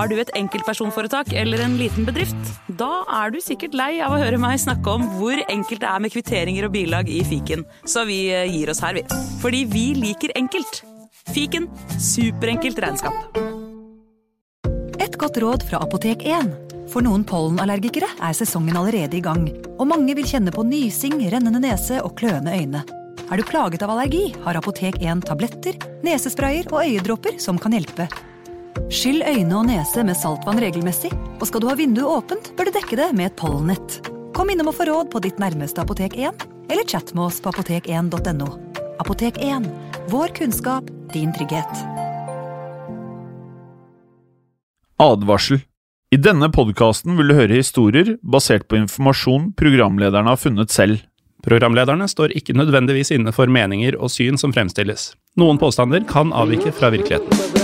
Har du et enkeltpersonforetak eller en liten bedrift? Da er du sikkert lei av å høre meg snakke om hvor enkelt det er med kvitteringer og bilag i fiken, så vi eh, gir oss her, vi. Fordi vi liker enkelt. Fiken superenkelt regnskap. Et godt råd fra Apotek 1. For noen pollenallergikere er sesongen allerede i gang, og mange vil kjenne på nysing, rennende nese og kløende øyne. Er du plaget av allergi, har Apotek 1 tabletter, nesesprayer og øyedråper som kan hjelpe. Skyll øyne og nese med saltvann regelmessig, og skal du ha vinduet åpent, bør du dekke det med et pollenett. Kom innom og få råd på ditt nærmeste Apotek 1, eller chat med oss på apotek1.no. Apotek 1 vår kunnskap, din trygghet. Advarsel. I denne podkasten vil du høre historier basert på informasjon programlederne har funnet selv. Programlederne står ikke nødvendigvis inne for meninger og syn som fremstilles. Noen påstander kan avvike fra virkeligheten.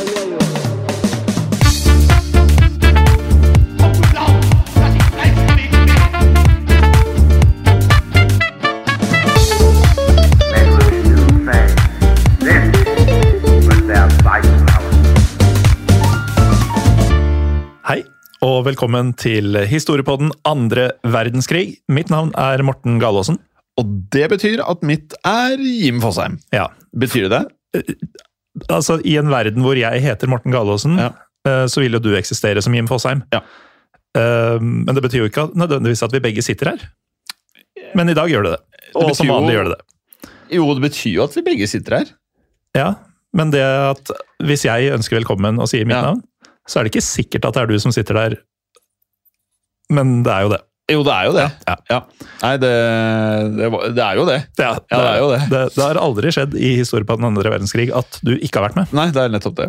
Og velkommen til Historiepodden andre verdenskrig. Mitt navn er Morten Galaasen. Og det betyr at mitt er Jim Fosheim. Ja, Betyr det det? altså I en verden hvor jeg heter Morten Galaasen, Ja. eh, så vil jo du eksistere som Jim Fosheim. Ja. Eh, Men det betyr jo ikke nødvendigvis at vi begge sitter her. Men i dag gjør det det. Og som vanlig gjør det det. Jo, det betyr jo at vi begge sitter her. Ja, Men det at hvis jeg ønsker velkommen og sier mitt Ja. navn, så er det ikke sikkert at det er du som sitter der. Men det er jo det. Jo, det er jo det. Ja. Nei, det, det, det er jo det. Ja, Ja, det er jo det. Det, har aldri skjedd i historien på den andre verdenskrig at du ikke har vært med. Nei, det er nettopp det.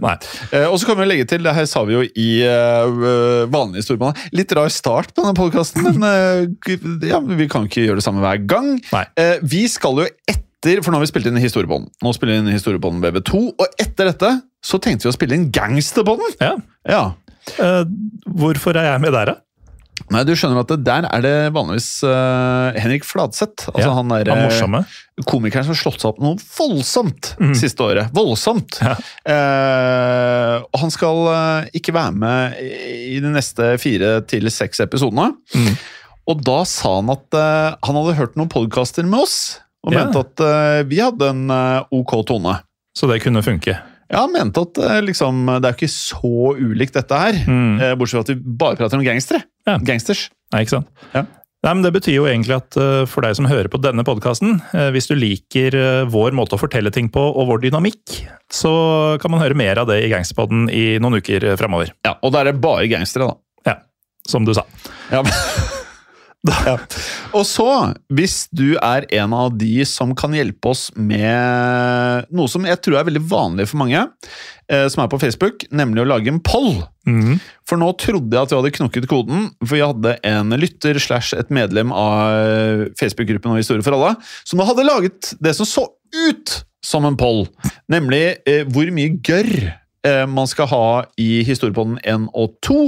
Eh, og så kan vi legge til, det her sa vi jo i uh, vanlig historiebane, litt rar start på denne podkasten, men uh, ja, vi kan ikke gjøre det samme hver gang. Eh, vi skal jo etter, for nå har vi spilt inn historiebånd. Nå spiller vi inn historiebånd BB2, og etter dette så tenkte vi å spille inn gangsterbånden. Ja. Ja. Uh, hvorfor er jeg med der, da? Nei, du skjønner at det, der er det vanligvis uh, Henrik Fladseth. Altså Ja, han er, Han eh, morsomme. komikeren som har slått seg opp noe voldsomt mm. siste året. Voldsomt! Ja. Uh, og han skal ikke være med i de neste fire til seks episodene. Mm. Og da sa han at han hadde hørt noen podkaster med oss, og Ja. mente at vi hadde en ok tone. Så det kunne funke. Ja, han mente at eh, liksom, det er ikke så ulikt dette her. Mm. eh, bortsett fra at vi bare prater om gangstere. Ja. Gangsters. Nei, ikke sant? Ja. Nei, men Det betyr jo egentlig at eh, for deg som hører på denne podkasten, hvis du liker vår måte å fortelle ting på og vår dynamikk, så kan man høre mer av det i Gangsterpodden i noen uker framover. Ja, og da er det bare gangstere, da. Ja, som du sa. Ja. Ja. Og så, hvis du er en av de som kan hjelpe oss med noe som jeg tror er veldig vanlig for mange, eh, som er på Facebook, nemlig å lage en poll. Mm. For nå trodde jeg at vi hadde knokket koden, for vi hadde en lytter slash et medlem av Facebook-gruppen og Historie for alle, som nå hadde laget det som så ut som en poll, nemlig eh, hvor mye gørr eh, man skal ha i historiepodden 1 og 2.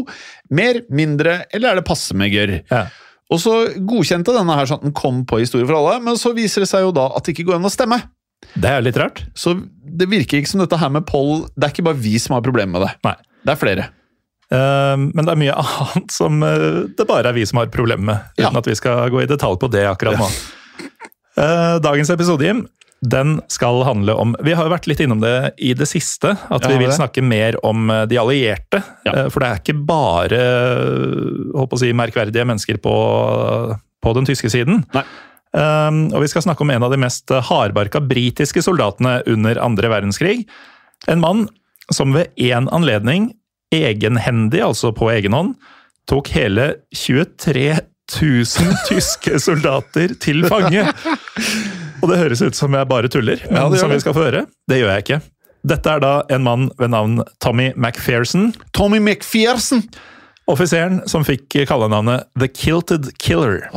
Mer, mindre, eller er det passe med gørr? Ja. Og så godkjente denne her sånn at den kom på Historie for alle, men så viser det seg jo da at det ikke går an å stemme. Det er litt rart. Så det virker ikke som dette her med poll Det er ikke bare vi som har problemer med det. Nei. Det er flere. Uh, men det er mye annet som uh, det bare er vi som har problemer med, uten Ja. at vi skal gå i detalj på det akkurat nå. Eh, dagens episode, Jim, den skal handle om Vi har jo vært litt innom det i det siste, at Ja, vi vil snakke mer om eh, de allierte. Ja. Eh, For det er ikke bare håper å si, merkverdige mennesker på, på den tyske siden. Nei. Um, og vi skal snakke om en av de mest hardbarka britiske soldatene under andre verdenskrig. En mann som ved én anledning, egenhendig, altså på egen hånd, tok hele 23 000 tyske soldater til fange. Og det høres ut som jeg bare tuller, men Ja, det som vi skal få høre, det gjør jeg ikke. Dette er da en mann ved navn Tommy McPherson, Tommy McPherson! offiseren som fikk kallenavnet The Kilted Killer.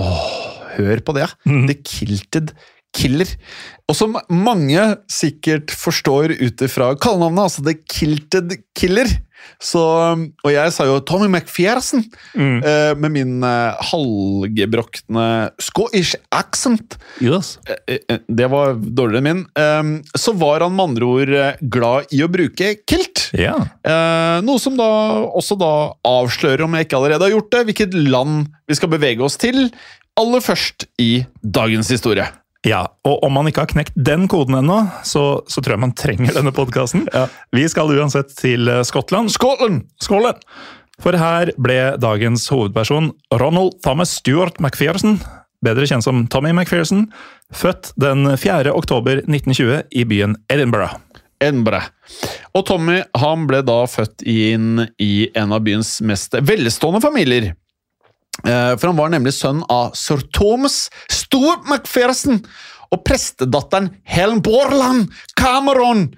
Hør på det. Mm. The Kilted Killer. Og som mange sikkert forstår ut ifra kallenavnet, altså The Kilted Killer. Så, og jeg sa jo Tommy McPherson Mm. uh, med min uh, halvgebrokne Scottish accent. Yes. Uh, det var dårligere enn min. Eh, så var han med andre ord glad i å bruke kilt. Yeah. Noe som da også da avslører, om jeg ikke allerede har gjort det, hvilket land vi skal bevege oss til. Aller først i dagens historie. Ja, og om man ikke har knekt den koden ennå, så, så tror jeg man trenger denne podkasten. Vi skal uansett til Skottland. Skottland. Skottland! Skålen! For her ble dagens hovedperson Ronald Thomas Stuart McPherson, bedre kjent som Tommy McPherson, født den 4. oktober 1920 i byen Edinburgh. Edinburgh. Og Tommy han ble da født inn i en av byens mest velstående familier. Eh, For han var nemlig sønn av sir Thomas Stuart McPherson og prestedatteren Helen Borland Cameron.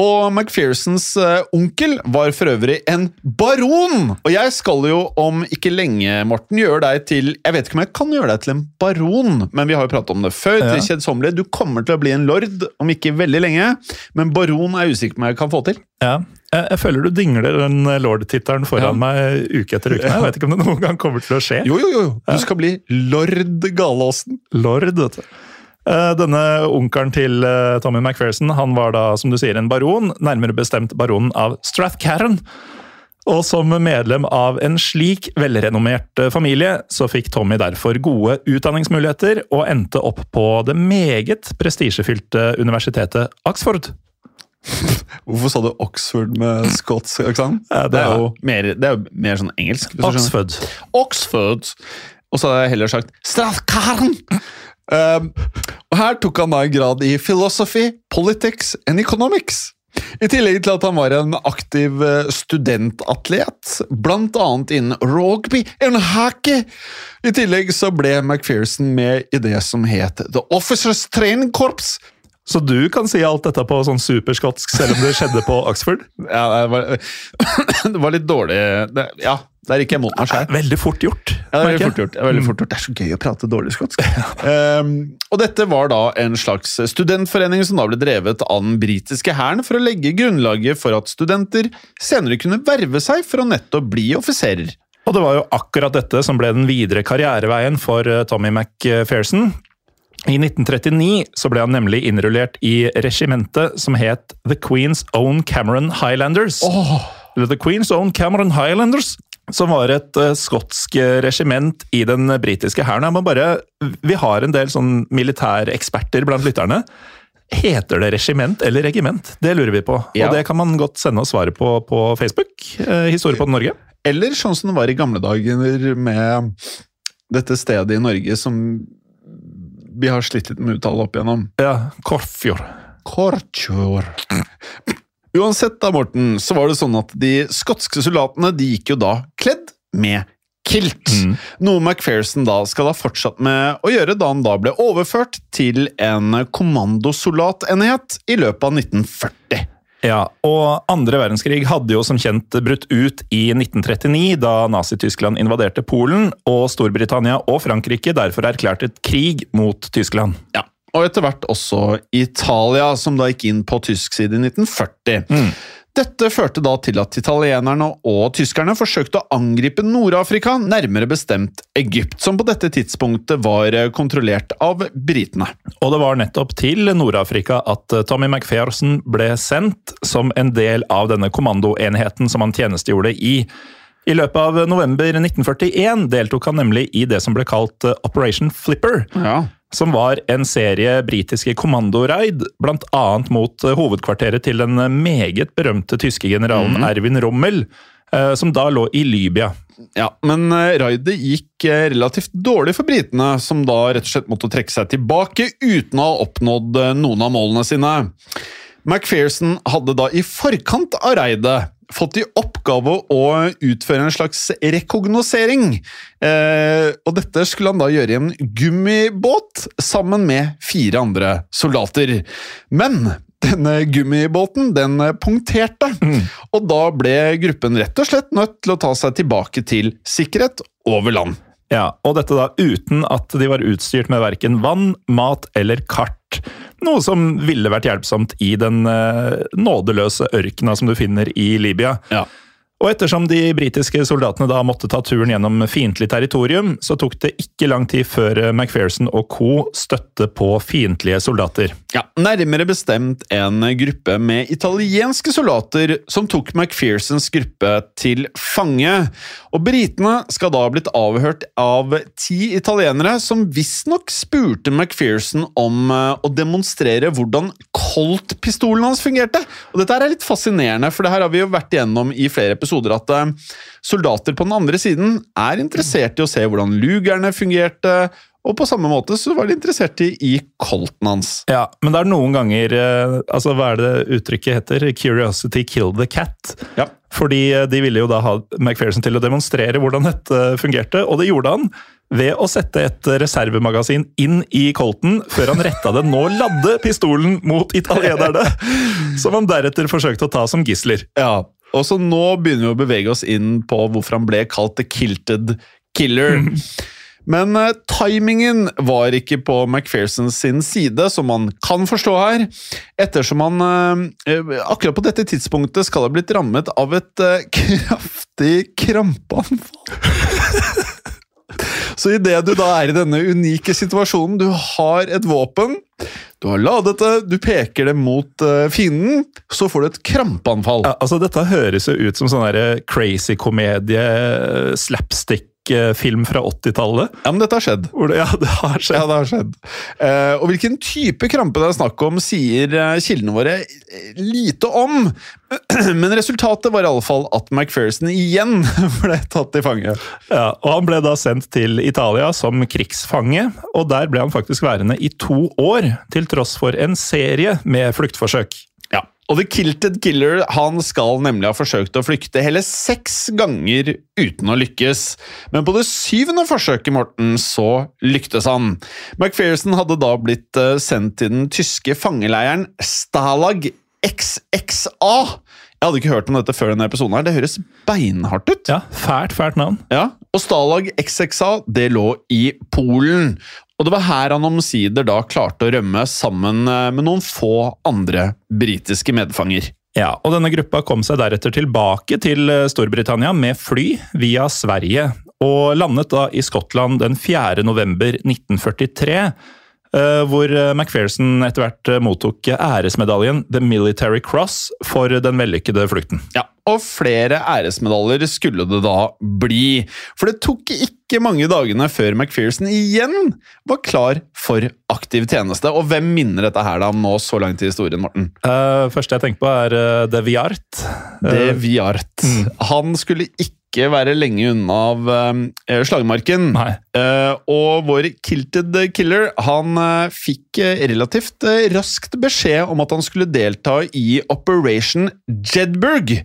Og McPhersons eh, onkel var for øvrig en baron! Og jeg skal jo om ikke lenge, Morten, gjøre deg til Jeg vet ikke om jeg kan gjøre deg til en baron, men vi har jo pratet om det før. Ja. til kjedsommelig. Du kommer til å bli en lord om ikke veldig lenge, men baron er jeg usikker på om jeg kan få til. Ja. Jeg, jeg føler du dingler den lord-tittelen foran Ja. meg uke etter uke. Jeg vet ikke om det noen gang kommer til å skje. Jo, jo, jo! Du skal bli lord Galåsen. Lord, vet du. Eh, Denne onkelen til eh, Tommy McPherson han var da, som du sier, en baron, nærmere bestemt baronen av Strathcarron. Og som medlem av en slik velrenommert eh, familie, så fikk Tommy derfor gode utdanningsmuligheter, og endte opp på det meget prestisjefylte universitetet Oxford. Hvorfor sa du Oxford med skotsk aksent? Ja, det er jo- mer, det er jo mer sånn engelsk. Oxford. Oxford. Og så hadde jeg heller sagt Strathcarron! Um, og her tok han da en grad i philosophy, politics and economics. I tillegg til at han var en aktiv eh, studentatlet, annet innen rugby and hockey. I tillegg så ble McPherson med i det som het The Officers Training Corps. Så du kan si alt dette på sånn superskotsk, selv om det skjedde på Oxford? Ja, det var, det var litt dårlig det, Ja, der gikk jeg mot meg sjøl. Veldig fort gjort. Ja, det er veldig fort gjort. Det er veldig fort gjort. Det er så gøy å prate dårlig skotsk. um, og dette var da en slags studentforening som da ble drevet av den britiske hæren for å legge grunnlaget for at studenter senere kunne verve seg for å nettopp bli offiserer. Og det var jo akkurat dette som ble den videre karriereveien for eh, Tommy McPherson. I 1939 så ble han nemlig innrullert i regimentet som het The Queen's Own Cameron Highlanders. Eller The Queen's Own Cameron Highlanders. Som var et uh, skotsk eh, regiment i den britiske hæren. Vi har en del sånn militæreksperter blant lytterne. Heter det regiment eller regiment? Det lurer vi på. Ja. Og det kan man godt sende oss svaret på på Facebook. Eh, Historie på Norge. Eller sånn som det var i gamle dager med dette stedet i Norge som vi har slitt litt med uttale opp igjennom. Ja, Korfjord. Korfjord. Uansett da, Morten, så var det sånn at de skotske soldatene de gikk jo da kledd med kilt. Noe McPherson da skal ha fortsatt med å gjøre da han da ble overført til en kommandosoldatenhet i løpet av 1940. Ja, og andre verdenskrig hadde jo som kjent brutt ut i 1939, da Nazi-Tyskland invaderte Polen, og Storbritannia og Frankrike derfor erklærte krig mot Tyskland. Ja, og etter hvert også Italia, som da gikk inn på tysk side i 1940. Dette førte da til at italienerne og tyskerne forsøkte å angripe Nord-Afrika, nærmere bestemt Egypt, som på dette tidspunktet var kontrollert av britene. Og det var nettopp til Nord-Afrika at eh, Tommy McPherson ble sendt som en del av denne kommandoenheten som han tjenestegjorde i. I løpet av november 1941 deltok han nemlig i det som ble kalt eh, Operation Flipper. Ja. Som var en serie britiske kommandoraid, bl.a. mot eh, hovedkvarteret til den eh, meget berømte tyske generalen Erwin Rommel, eh, som da lå i Libya. Ja, men raidet gikk relativt dårlig for britene, som da rett og slett måtte trekke seg tilbake uten å ha oppnådd noen av målene sine. McPherson hadde da i forkant av raidet fått i oppgave å utføre en slags rekognosering. Eh, og dette skulle han da gjøre i en gummibåt sammen med fire andre soldater. Men denne gummibåten den punkterte, og da ble gruppen rett og slett nødt til å ta seg tilbake til sikkerhet over land. Ja, Og dette da uten at de var utstyrt med verken vann, mat eller kart. Noe som ville vært hjelpsomt i den eh, nådeløse ørkena som du finner i Libya. Ja. Og ettersom de britiske soldatene da måtte ta turen gjennom fiendtlig territorium, så tok det ikke lang tid før McPherson og co. støtte på fiendtlige soldater. Ja, Nærmere bestemt en gruppe med italienske soldater som tok McPhersons gruppe til fange. Og Britene skal da ha blitt avhørt av ti italienere, som visstnok spurte McPherson om eh, å demonstrere hvordan Colt-pistolen hans fungerte. Og Dette er litt fascinerende, for det her har vi jo vært igjennom i flere episoder at eh, soldater på den andre siden er interessert i å se hvordan lugerne fungerte. Og på samme måte så var de interessert i, i colten hans. Ja, men det er noen ganger eh, altså Hva er det uttrykket heter? Curiosity kill the cat. Ja. Fordi eh, de ville jo da ha McPherson til å demonstrere hvordan dette fungerte, og det gjorde han ved å sette et reservemagasin inn i Colten før han retta den nå ladde pistolen mot italienerne, som han deretter forsøkte å ta som gisler. Ja, og så nå begynner vi å bevege oss inn på hvorfor han ble kalt The Kilted Killer. Men uh, timingen var ikke på McPherson sin side, som man kan forstå her, ettersom han uh, akkurat på dette tidspunktet skal ha blitt rammet av et uh, kraftig krampeanfall. Så idet du da er i denne unike situasjonen, du har et våpen, du har ladet det, du peker det mot uh, fienden, så får du et krampeanfall. Ja, altså Dette høres jo ut som sånn der crazy komedie, slapstick film fra 80-tallet. Ja, men dette har skjedd. Det, ja, det har skjedd. Ja, det har skjedd. Uh, og hvilken type krampe det er snakk om, sier eh, kildene våre eh, lite om. Men resultatet var i alle fall at McPherson igjen ble tatt i fange. Ja, og Han ble da sendt til Italia som krigsfange, og der ble han faktisk værende i to år, til tross for en serie med fluktforsøk. Og The Kilted Killer han skal nemlig ha forsøkt å flykte hele seks ganger uten å lykkes. Men på det syvende forsøket Morten, så lyktes han. McPherson hadde da blitt eh, sendt til den tyske fangeleiren Stalag XXA. Jeg hadde ikke hørt om dette før denne episoden. her. Det høres beinhardt ut. Ja, Fælt, fælt navn. Ja, og Stalag XXA det lå i Polen. Og det var her han omsider da klarte å rømme sammen eh, med noen få andre britiske medfanger. Ja, og denne gruppa kom seg deretter tilbake til eh, Storbritannia med fly via Sverige, og landet da i Skottland den 4. november 1943. eh, Hvor McPherson etter hvert mottok æresmedaljen The Military Cross for den vellykkede flukten. Ja, og flere æresmedaljer skulle det da bli. For det tok ikke mange dagene før McPherson igjen var klar for aktiv tjeneste. Og hvem minner dette her da om nå så langt i historien, Morten? Uh, første jeg tenker på, er uh, De Viart. De Viart. Han skulle ikke være lenge unna av uh, slagmarken. Eh, og vår Kilted Killer han uh, fikk relativt raskt beskjed om at han skulle delta i Operation Jedburg,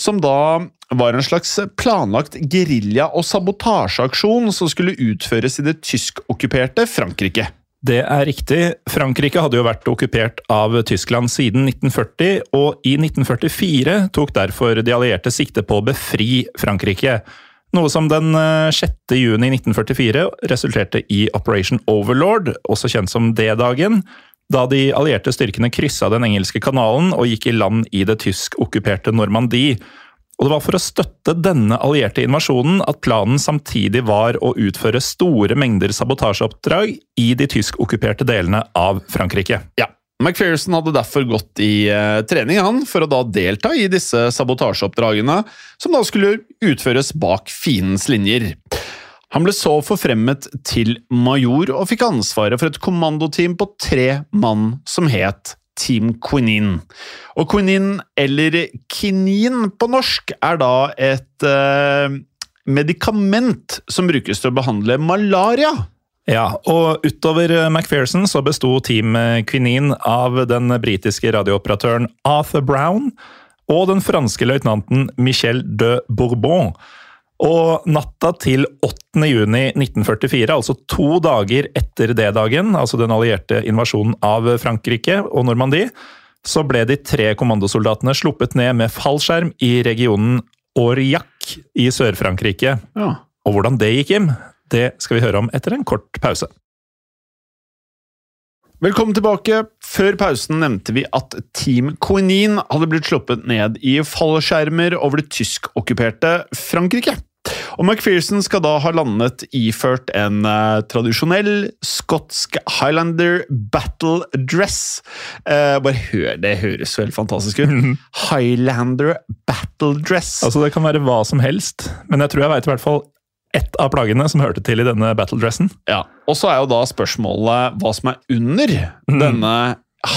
som da var en slags planlagt gerilja- og sabotasjeaksjon som skulle utføres i det tyskokkuperte Frankrike. Det er riktig. Frankrike hadde jo vært okkupert av Tyskland siden 1940, og i 1944 tok derfor de allierte sikte på å befri Frankrike. Noe som den eh, 6. juni 1944 resulterte i Operation Overlord, også kjent som D-dagen, da de allierte styrkene kryssa den engelske kanalen og gikk i land i det tysk-okkuperte Normandie. Og det var for å støtte denne allierte invasjonen at planen samtidig var å utføre store mengder sabotasjeoppdrag i de tysk-okkuperte delene av Frankrike. Ja. McPherson hadde derfor gått i eh, trening han, for å da delta i disse sabotasjeoppdragene, som da skulle utføres bak fiendens linjer. Han ble så forfremmet til major og fikk ansvaret for et kommandoteam på tre mann som het Team Quinin. Og quinin, eller kinin på norsk, er da et eh, medikament som brukes til å behandle malaria. Ja, og utover McPherson så besto Team Quinin av den britiske radiooperatøren Arthur Brown og den franske løytnanten Michel de Bourbon. Og natta til 8. juni 1944, altså to dager etter D-dagen, altså den allierte invasjonen av Frankrike og Normandie, så ble de tre kommandosoldatene sluppet ned med fallskjerm i regionen Aurillac i Sør-Frankrike. Ja. Og hvordan det gikk, Jim, det skal vi høre om etter en kort pause. Velkommen tilbake. Før pausen nevnte vi at Team Quinine hadde blitt sluppet ned i fallskjermer over det tyskokkuperte Frankrike. Og McPherson skal da ha landet iført en uh, tradisjonell skotsk Highlander battle dress. Uh, bare hør, det høres vel fantastisk ut. Highlander battle dress. Altså, Det kan være hva som helst, men jeg tror jeg veit i hvert fall ett av plaggene som hørte til i denne battledressen. Ja, Og så er jo da spørsmålet hva som er under denne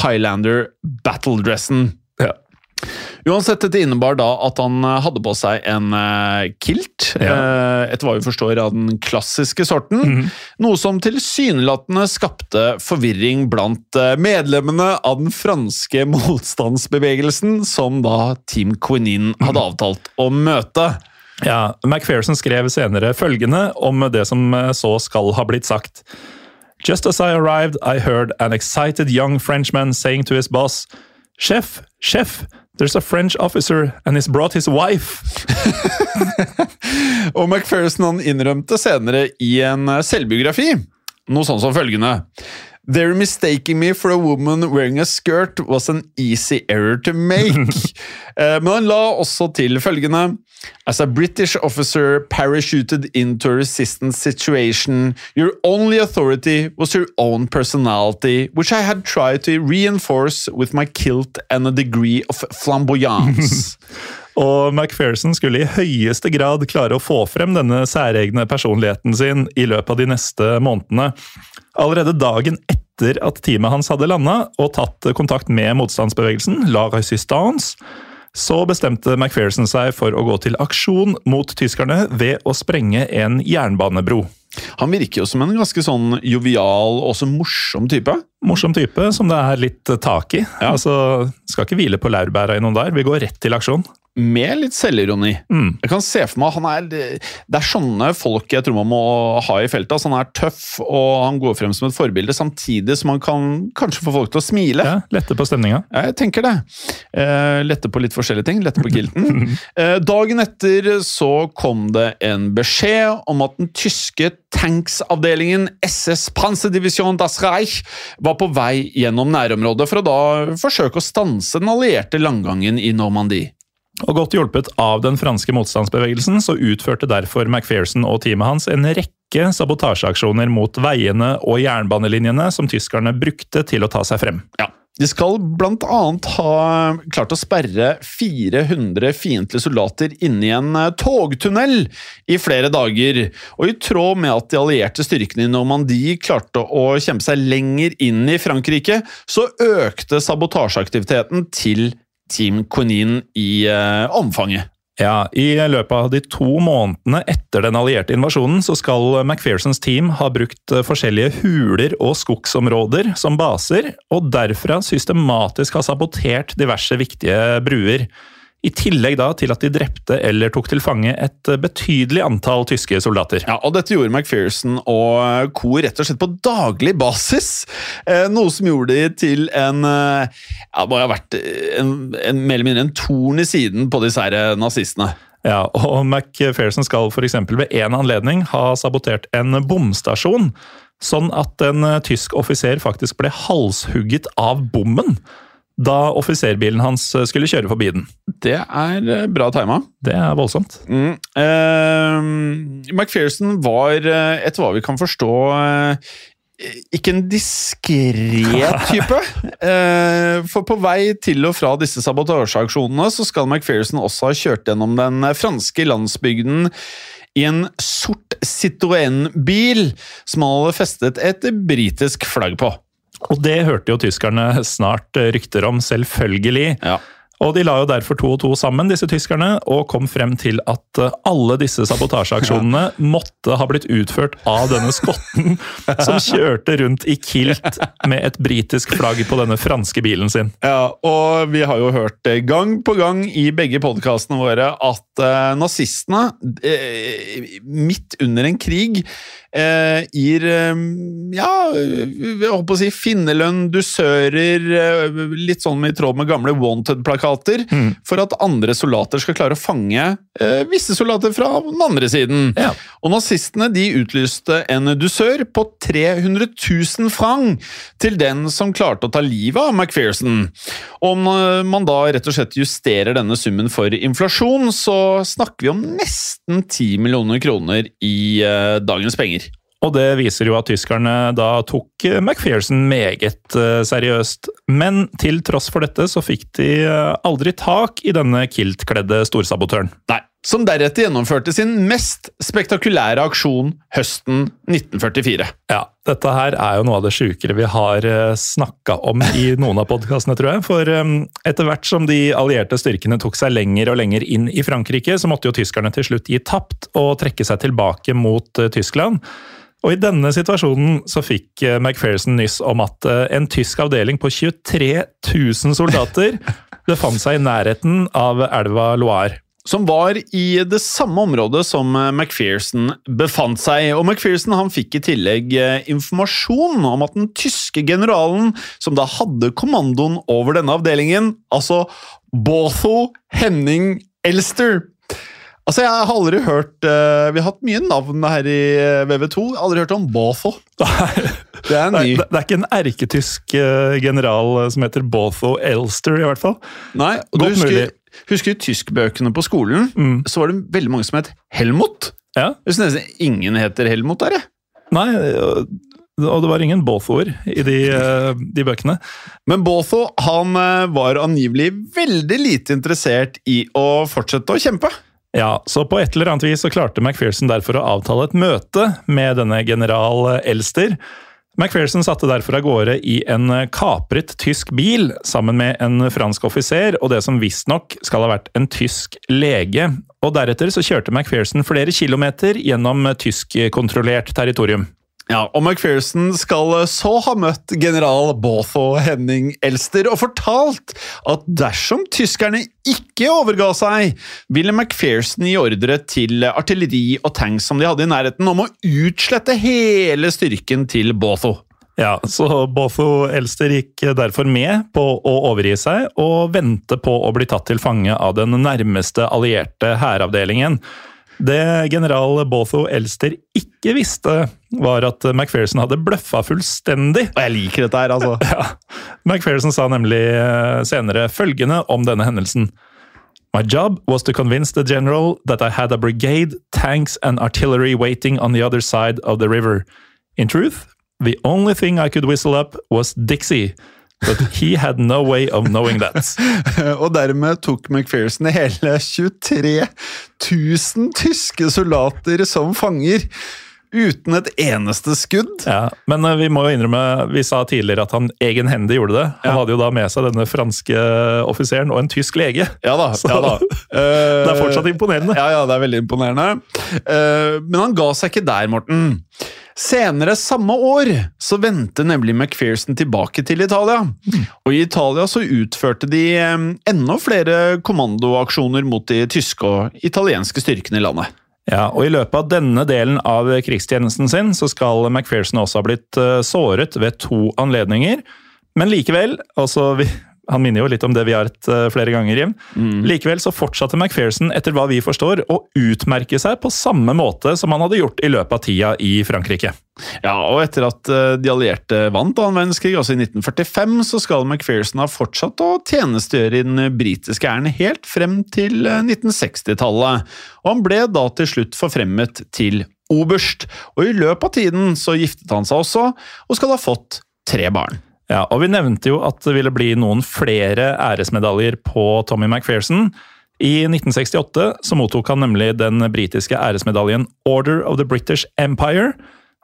Highlander battledressen. Ja. Uansett, dette innebar da at han eh, hadde på seg en uh, kilt, eh, etter hva vi forstår av den klassiske sorten. Noe som tilsynelatende skapte forvirring blant medlemmene av den franske motstandsbevegelsen, som da Team Quinine hadde avtalt å møte. Ja, McPherson skrev senere følgende om det som så skal ha blitt sagt. Just as I arrived, I heard an excited young Frenchman saying to his boss, Chef, chef, there's a French officer and he's brought his wife. Og McPherson innrømte senere i en eh, selvbiografi noe sånn som følgende. They're mistaking me for a woman wearing a skirt was an easy error to make. uh, Men han la også til følgende. As a British officer parachuted into a resistance situation, your only authority was your own personality, which I had tried to reinforce with my kilt and a degree of flamboyance. Og McPherson skulle i høyeste grad klare å få frem denne særegne personligheten sin i løpet av de neste månedene. Allerede dagen etter at teamet hans hadde landa og tatt kontakt med motstandsbevegelsen, La Resistance, så bestemte McPherson seg for å gå til aksjon mot tyskerne ved å sprenge en jernbanebro. Han virker jo som en ganske sånn jovial og også morsom type. Morsom type som det er litt tak i. Ja. Altså, Skal ikke hvile på laurbæra i noen der. Vi går rett til aksjon. Med litt selvironi. Mm. Jeg kan se for meg han er, Det er sånne folk jeg tror man må ha i feltet. Altså, han er tøff, og han går frem som et forbilde, samtidig som han kan kanskje få folk til å smile. Ja, Lette på stemninga. Jeg tenker det. Eh, lette på litt forskjellige ting. Lette på kilten. Eh, dagen etter så kom det en beskjed om at den tyske tanksavdelingen SS Panzerdivision Das Reich var på vei gjennom nærområdet for å da forsøke å stanse den allierte langgangen i Normandie. Og Godt hjulpet av den franske motstandsbevegelsen, så utførte derfor McPherson og teamet hans en rekke sabotasjeaksjoner mot veiene og jernbanelinjene som tyskerne brukte til å ta seg frem. Ja. De skal blant annet ha klart å sperre 400 fiendtlige soldater inne i en eh, togtunnel i flere dager, og i tråd med at de allierte styrkene i Normandie klarte å kjempe seg lenger inn i Frankrike, så økte sabotasjeaktiviteten til Team Quenin i uh, omfanget. Ja, I løpet av de to månedene etter den allierte invasjonen så skal McPhersons team ha brukt eh, forskjellige huler og skogsområder som baser, og derfra systematisk ha sabotert diverse viktige bruer. I tillegg da til at de drepte eller tok til fange et betydelig antall tyske soldater. Ja, og Dette gjorde McPherson og co. rett og slett på daglig basis. Eh, noe som gjorde de til en eh, ja, må ha vært en, en, mer eller mindre en torn i siden på disse her eh, nazistene. Ja, og McPherson skal f.eks. ved en anledning ha sabotert en bomstasjon, sånn at en eh, tysk offiser faktisk ble halshugget av bommen da offiserbilen hans eh, skulle kjøre forbi den. Det er eh, bra tima. Det er voldsomt. Mm. Uh, McPherson var, etter hva vi kan forstå, uh, ikke en diskré type. For på vei til og fra disse sabotasjeaksjonene så skal McPherson også ha kjørt gjennom den franske landsbygden i en sort Citroën-bil som han hadde festet et britisk flagg på. Og det hørte jo tyskerne snart eh, rykter om, selvfølgelig. Ja. Og de la jo derfor to og to sammen, disse tyskerne, og kom frem til at eh, alle disse sabotasjeaksjonene måtte ha blitt utført av denne skotten som kjørte rundt i kilt med et britisk flagg på denne franske bilen sin. Ja, og vi har jo hørt det gang på gang i begge podkastene våre at eh, nazistene, eh, midt under en krig, eh, gir eh, ja, jeg holdt på å si finnerlønn, dusører, eh, litt sånn i tråd med gamle Wanted-plakater Mm. for at andre soldater skal klare å fange eh, visse soldater fra den andre siden. Ja. Og nazistene de utlyste en dusør på 300 000 franc til den som klarte å ta livet av McPherson. Om eh, man da rett og slett justerer denne summen for inflasjon, så snakker vi om nesten 10 millioner kroner i eh, dagens penger. Og det viser jo at tyskerne da tok eh, McPherson meget eh, seriøst. Men til tross for dette så fikk de eh, aldri tak i denne kiltkledde storsabotøren. Nei, som deretter gjennomførte sin mest spektakulære aksjon høsten 1944. Ja, dette her er jo noe av det sjukere vi har snakka om i noen av podkastene, tror jeg. For etter hvert som de allierte styrkene tok seg lenger og lenger inn i Frankrike, så måtte jo tyskerne til slutt gi tapt og trekke seg tilbake mot Tyskland. Og I denne situasjonen så fikk eh, McPherson nyss om at eh, en tysk avdeling på 23 000 soldater befant seg i nærheten av elva Loire. Som var i det samme området som eh, McPherson befant seg. Og McPherson han fikk i tillegg informasjon om at den tyske generalen, som da hadde kommandoen over denne avdelingen, altså Botho Henning Elster Altså, Jeg har aldri hørt uh, Vi har hatt mye navn her i eh, VV2. Jeg har aldri hørt om Botho. Det er en Nei, ny. det det er ikke en erketysk eh, general som heter Botho Elster, i hvert fall. Nei, og du husker, mulig. husker tyskbøkene på skolen, Mm. så var det veldig mange som het Helmut. Ja. Jeg synes nesten ingen heter Helmut der, jeg. Nei, og det var ingen Botho-er i de, de bøkene. Men Botho han var angivelig veldig lite interessert i å fortsette å kjempe. Ja, så på et eller annet vis så klarte McPherson derfor å avtale et møte med denne general eh, Elster. McPherson satte derfor av gårde i en eh, kapret tysk bil sammen med en fransk offiser og det som visstnok skal ha vært en tysk lege. Og deretter så kjørte McPherson flere kilometer gjennom eh, tyskkontrollert territorium. Ja, og McPherson skal så ha møtt general Botho Henning Elster og fortalt at dersom tyskerne ikke overga seg, ville McPherson gi ordre til artilleri og tanks som de hadde i nærheten, om å utslette hele styrken til Botho. Ja, så Botho Elster gikk derfor med på å overgi seg og vente på å bli tatt til fange av den nærmeste allierte hæravdelingen. Det general Botho Elster ikke visste, var at McPherson hadde bløffa fullstendig. Og jeg liker dette her, altså. Ja. McPherson sa nemlig eh, senere følgende om denne hendelsen. My job was to convince the general that I had a brigade, tanks and artillery waiting on the other side of the river. In truth, the only thing I could whistle up was Dixie, but he had no way of knowing that. Og dermed tok McPherson hele 23 000 tyske soldater som fanger, uten et eneste skudd. Ja, men eh, vi må jo innrømme, vi sa tidligere at han egenhendig gjorde det. Han Ja. hadde jo da med seg denne franske offiseren og en tysk lege. Ja da. Så ja da. Det er fortsatt imponerende. Ja, ja, det er veldig imponerende. Eh, Men han ga seg ikke der, Morten. Senere samme år så vendte nemlig McPherson tilbake til Italia. Og i Italia så utførte de eh, enda flere kommandoaksjoner mot de tyske og italienske styrkene i landet. Ja, og I løpet av denne delen av krigstjenesten sin så skal McPherson også ha blitt eh, såret ved to anledninger. Men likevel, altså han minner jo litt om det vi har hatt eh, flere ganger, Jim. Likevel så fortsatte McPherson, etter hva vi forstår, å utmerke seg på samme måte som han hadde gjort i løpet av tida i Frankrike. Ja, og etter at eh, de allierte vant annen verdenskrig, altså i 1945, så skal McPherson ha fortsatt å tjenestegjøre i den britiske æren helt frem til eh, 1960-tallet. Og han ble da til slutt forfremmet til oberst. Og i løpet av tiden så giftet han seg også, og skal ha fått tre barn. Ja, og Vi nevnte jo at det ville bli noen flere æresmedaljer på Tommy McPherson. I 1968 så mottok han nemlig den britiske æresmedaljen Order of the British Empire.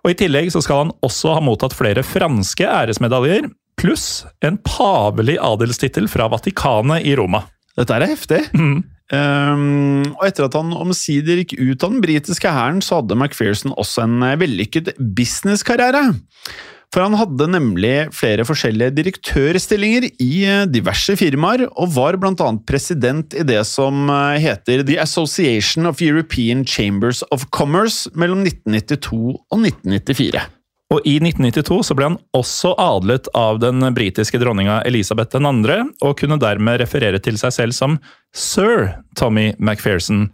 Og I tillegg så skal han også ha mottatt flere franske æresmedaljer, pluss en pavelig adelstittel fra Vatikanet i Roma. Dette er heftig. Um, og etter at han omsider gikk ut av den britiske hæren, så hadde McPherson også en eh, vellykket businesskarriere. For han hadde nemlig flere forskjellige direktørstillinger i eh, diverse firmaer, og var annet president i det som eh, heter The Association of European Chambers of Commerce mellom 1992 og 1994. Og I 1992 så ble han også adlet av den britiske dronninga Elisabeth 2., og kunne dermed referere til seg selv som sir Tommy McPherson.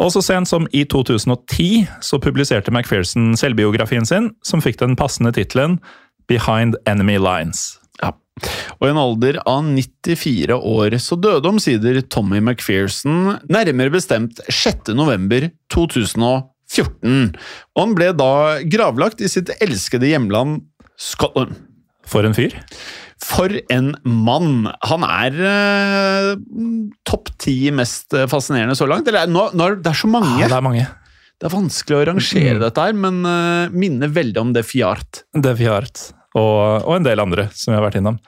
Og så sent som i 2010 så publiserte McPherson selvbiografien sin, som fikk den passende tittelen Behind Enemy Lines. Ja. Og i en alder av 94 år så døde omsider Tommy McPherson, nærmere bestemt 6. november 2014. Og han ble da gravlagt i sitt elskede hjemland Scotland. For en fyr. For en mann! Han er eh, topp ti mest fascinerende så langt. Eller nå, nå det er så mange. Ja, det er mange. Det er vanskelig å rangere Mm. dette her, men eh, minner veldig om De Fiart. De Fiart. Og, og en del andre som vi har vært innom.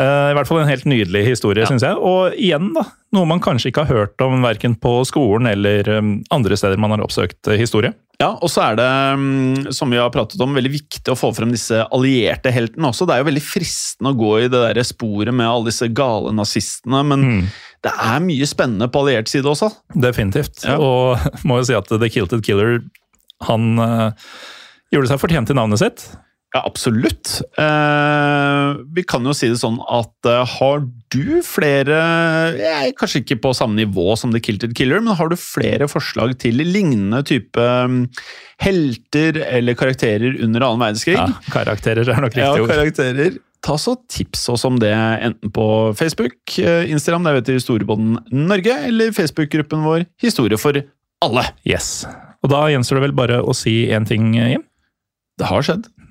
Eh, I hvert fall en helt nydelig historie, Ja. synes jeg. Og igjen, da, noe man kanskje ikke har hørt om verken på skolen eller um, andre steder man har oppsøkt eh, historie. Ja, og så er det, mm, som vi har pratet om, veldig viktig å få frem disse allierte heltene også. Det er jo veldig fristende å gå i det der sporet med alle disse gale nazistene, men Mm. det er mye spennende på alliert side også. Definitivt. Ja. Og må jo si at The Kilted Killer, han øh, gjorde seg fortjent til navnet sitt. Ja, absolutt. Eh, vi kan jo si det sånn at eh, har du flere eh, Kanskje ikke på samme nivå som The Kilted Killer, men har du flere forslag til lignende type mm, helter eller karakterer under annen verdenskrig? Ja, karakterer er nok Ja, riktig ord. karakterer. Ta så Tips oss om det, enten på Facebook, eh, Instagram, der heter Historiebånden Norge, eller Facebook-gruppen vår Historie for alle. Yes. Og da gjenstår det vel bare å si én ting, Jim. Det har skjedd.